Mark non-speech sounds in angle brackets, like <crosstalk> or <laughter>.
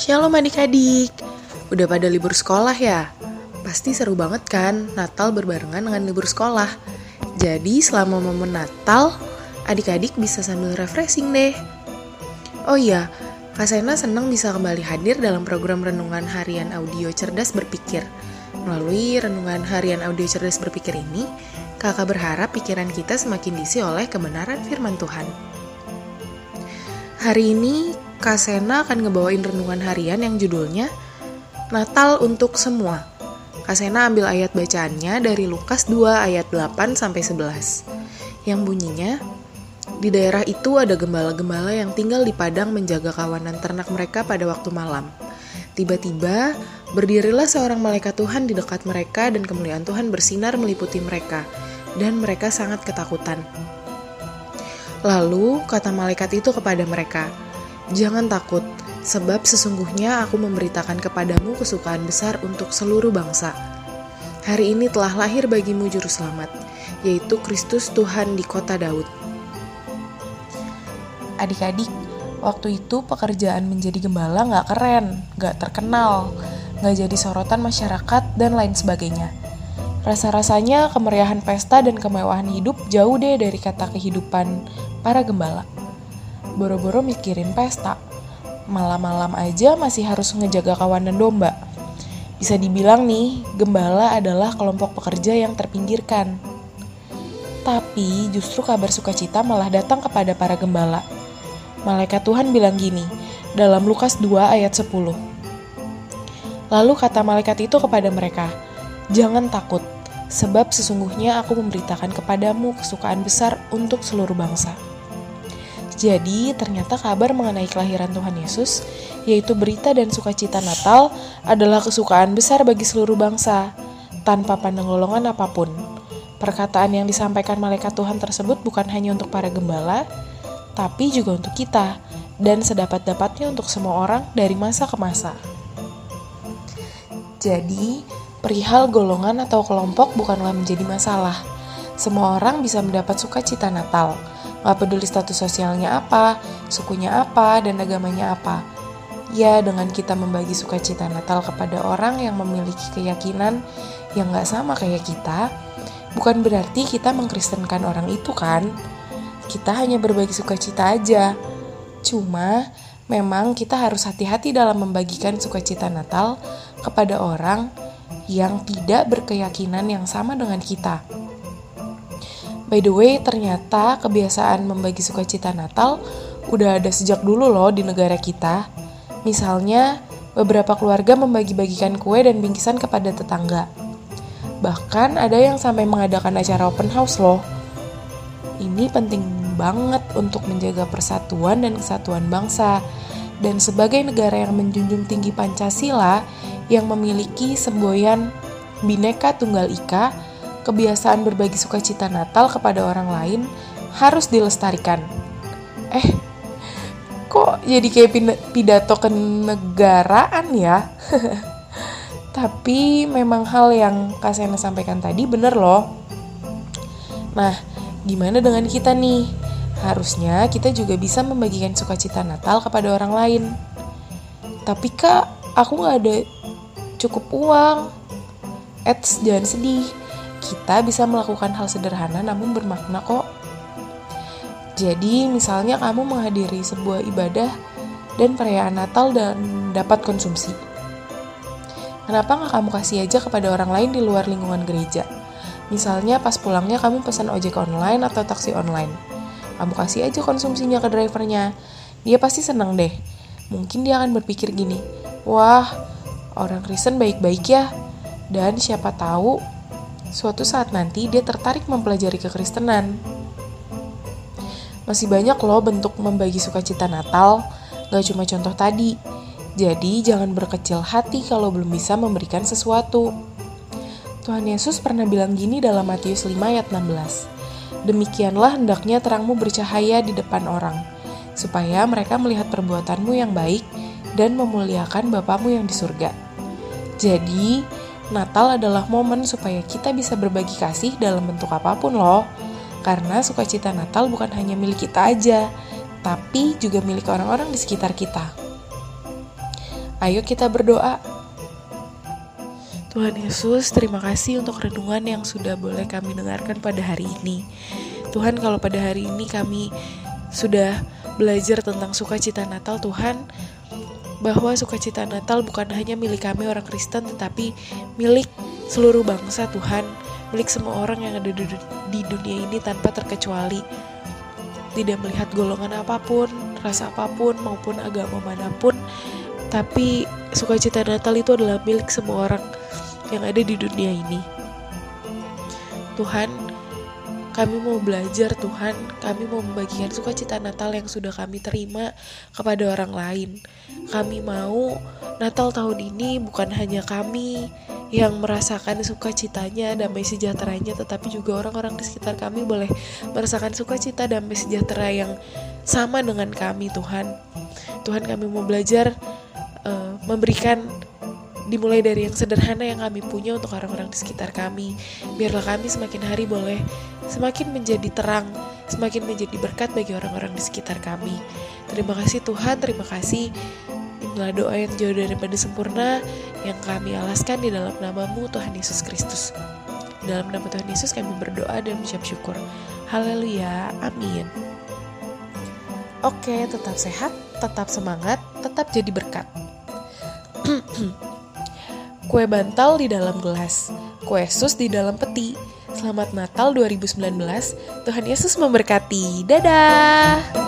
Shalom adik-adik, udah pada libur sekolah ya? Pasti seru banget kan Natal berbarengan dengan libur sekolah. Jadi selama momen Natal, adik-adik bisa sambil refreshing deh. Oh iya, Kak Sena senang bisa kembali hadir dalam program Renungan Harian Audio Cerdas Berpikir. Melalui Renungan Harian Audio Cerdas Berpikir ini, kakak berharap pikiran kita semakin diisi oleh kebenaran firman Tuhan. Hari ini Kak Sena akan ngebawain renungan harian yang judulnya Natal untuk Semua. Kak Sena ambil ayat bacaannya dari Lukas 2 ayat 8 sampai 11. Yang bunyinya, di daerah itu ada gembala-gembala yang tinggal di padang menjaga kawanan ternak mereka pada waktu malam. Tiba-tiba, berdirilah seorang malaikat Tuhan di dekat mereka dan kemuliaan Tuhan bersinar meliputi mereka, dan mereka sangat ketakutan. Lalu kata malaikat itu kepada mereka, Jangan takut, sebab sesungguhnya aku memberitakan kepadamu kesukaan besar untuk seluruh bangsa. Hari ini telah lahir bagimu juru selamat, yaitu Kristus Tuhan di kota Daud. Adik-adik, waktu itu pekerjaan menjadi gembala nggak keren, nggak terkenal, nggak jadi sorotan masyarakat, dan lain sebagainya. Rasa-rasanya kemeriahan pesta dan kemewahan hidup jauh deh dari kata kehidupan para gembala boro-boro mikirin pesta. Malam-malam aja masih harus ngejaga kawanan domba. Bisa dibilang nih, gembala adalah kelompok pekerja yang terpinggirkan. Tapi justru kabar sukacita malah datang kepada para gembala. Malaikat Tuhan bilang gini, dalam Lukas 2 ayat 10. Lalu kata malaikat itu kepada mereka, Jangan takut, sebab sesungguhnya aku memberitakan kepadamu kesukaan besar untuk seluruh bangsa. Jadi, ternyata kabar mengenai kelahiran Tuhan Yesus, yaitu berita dan sukacita Natal, adalah kesukaan besar bagi seluruh bangsa, tanpa pandang golongan apa pun. Perkataan yang disampaikan malaikat Tuhan tersebut bukan hanya untuk para gembala, tapi juga untuk kita, dan sedapat-dapatnya untuk semua orang dari masa ke masa. Jadi, perihal golongan atau kelompok bukanlah menjadi masalah. Semua orang bisa mendapat sukacita Natal Gak peduli status sosialnya apa, sukunya apa, dan agamanya apa. Ya, dengan kita membagi sukacita Natal kepada orang yang memiliki keyakinan yang gak sama kayak kita, bukan berarti kita mengkristenkan orang itu kan. Kita hanya berbagi sukacita aja. Cuma, memang kita harus hati-hati dalam membagikan sukacita Natal kepada orang yang tidak berkeyakinan yang sama dengan kita. By the way, ternyata kebiasaan membagi sukacita Natal udah ada sejak dulu loh di negara kita. Misalnya, beberapa keluarga membagi-bagikan kue dan bingkisan kepada tetangga. Bahkan ada yang sampai mengadakan acara open house loh. Ini penting banget untuk menjaga persatuan dan kesatuan bangsa. Dan sebagai negara yang menjunjung tinggi Pancasila yang memiliki semboyan Bhinneka Tunggal Ika, kebiasaan berbagi sukacita Natal kepada orang lain harus dilestarikan. Eh, kok jadi kayak pidato kenegaraan ya? <laughs> Tapi memang hal yang Kak Sena sampaikan tadi bener loh. Nah, gimana dengan kita nih? Harusnya kita juga bisa membagikan sukacita Natal kepada orang lain. Tapi kak, aku gak ada cukup uang. Eits, jangan sedih kita bisa melakukan hal sederhana namun bermakna kok. Jadi, misalnya kamu menghadiri sebuah ibadah dan perayaan Natal dan dapat konsumsi. Kenapa nggak kamu kasih aja kepada orang lain di luar lingkungan gereja? Misalnya pas pulangnya kamu pesan ojek online atau taksi online. Kamu kasih aja konsumsinya ke drivernya. Dia pasti seneng deh. Mungkin dia akan berpikir gini, wah orang Kristen baik-baik ya. Dan siapa tahu suatu saat nanti dia tertarik mempelajari kekristenan. Masih banyak loh bentuk membagi sukacita Natal, gak cuma contoh tadi. Jadi jangan berkecil hati kalau belum bisa memberikan sesuatu. Tuhan Yesus pernah bilang gini dalam Matius 5 ayat 16. Demikianlah hendaknya terangmu bercahaya di depan orang, supaya mereka melihat perbuatanmu yang baik dan memuliakan Bapamu yang di surga. Jadi, Natal adalah momen supaya kita bisa berbagi kasih dalam bentuk apa pun loh. Karena sukacita Natal bukan hanya milik kita aja, tapi juga milik orang-orang di sekitar kita. Ayo kita berdoa. Tuhan Yesus, terima kasih untuk renungan yang sudah boleh kami dengarkan pada hari ini. Tuhan, kalau pada hari ini kami sudah belajar tentang sukacita Natal, Tuhan, bahwa sukacita Natal bukan hanya milik kami orang Kristen, tetapi milik seluruh bangsa Tuhan, milik semua orang yang ada di dunia ini tanpa terkecuali. Tidak melihat golongan apa pun, rasa apa pun, maupun agama mana pun, tapi sukacita Natal itu adalah milik semua orang yang ada di dunia ini. Tuhan, kami mau belajar Tuhan, kami mau membagikan sukacita Natal yang sudah kami terima kepada orang lain. Kami mau Natal tahun ini bukan hanya kami yang merasakan sukacitanya, damai sejahteranya, tetapi juga orang-orang di sekitar kami boleh merasakan sukacita, damai sejahtera yang sama dengan kami, Tuhan. Tuhan, kami mau belajar uh, memberikan dimulai dari yang sederhana yang kami punya untuk orang-orang di sekitar kami. Biarlah kami semakin hari boleh semakin menjadi terang, semakin menjadi berkat bagi orang-orang di sekitar kami. Terima kasih Tuhan, terima kasih Inilah doa yang jauh daripada sempurna yang kami alaskan di dalam namamu Tuhan Yesus Kristus. Dalam nama Tuhan Yesus kami berdoa dan mengucap syukur. Haleluya. Amin. Oke, tetap sehat, tetap semangat, tetap jadi berkat. <clears throat> Kue bantal di dalam gelas, kue sus di dalam peti. Selamat Natal 2019. Tuhan Yesus memberkati. Dadah.